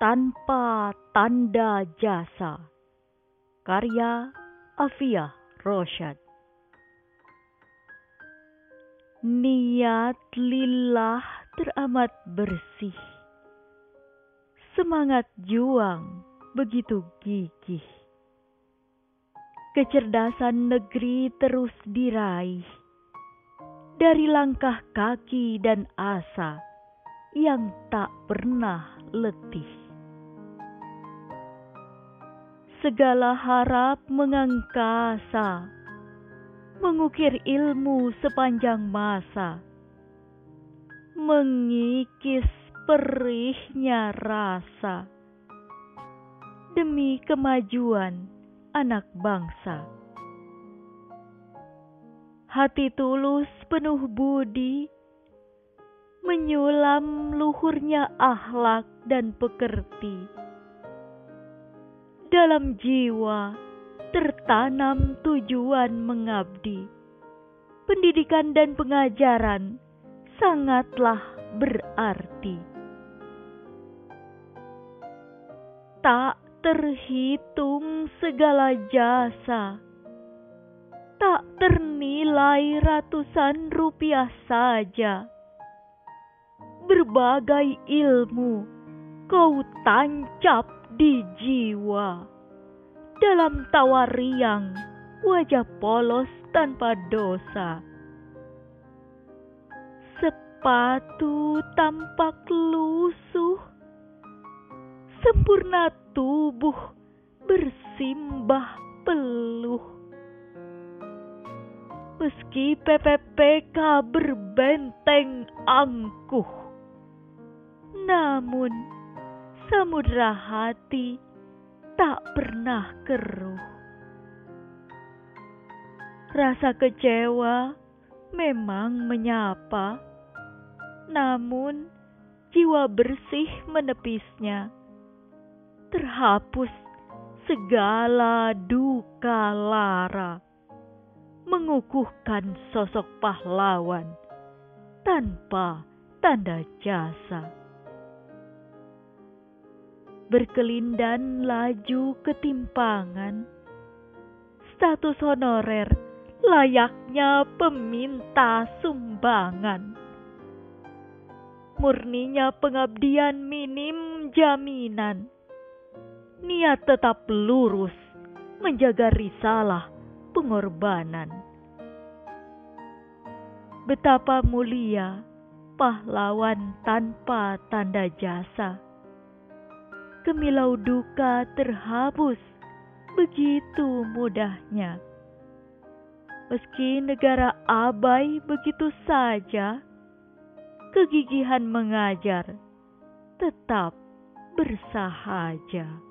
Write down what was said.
tanpa tanda jasa. Karya Afia Rosyad. Niat lillah teramat bersih. Semangat juang begitu gigih. Kecerdasan negeri terus diraih dari langkah kaki dan asa yang tak pernah letih. Segala harap mengangkasa, mengukir ilmu sepanjang masa, mengikis perihnya rasa demi kemajuan anak bangsa. Hati tulus penuh budi, menyulam luhurnya akhlak dan pekerti. Dalam jiwa tertanam tujuan mengabdi. Pendidikan dan pengajaran sangatlah berarti. Tak terhitung segala jasa tak ternilai ratusan rupiah saja. Berbagai ilmu kau tancap di jiwa. Dalam tawa riang, wajah polos tanpa dosa. Sepatu tampak lusuh, sempurna tubuh bersimbah peluh meski PPPK berbenteng angkuh. Namun, samudra hati tak pernah keruh. Rasa kecewa memang menyapa, namun jiwa bersih menepisnya. Terhapus segala duka lara mengukuhkan sosok pahlawan tanpa tanda jasa. Berkelindan laju ketimpangan, status honorer layaknya peminta sumbangan. Murninya pengabdian minim jaminan, niat tetap lurus menjaga risalah pengorbanan. Betapa mulia pahlawan tanpa tanda jasa. Kemilau duka terhabus begitu mudahnya. Meski negara abai begitu saja, kegigihan mengajar tetap bersahaja.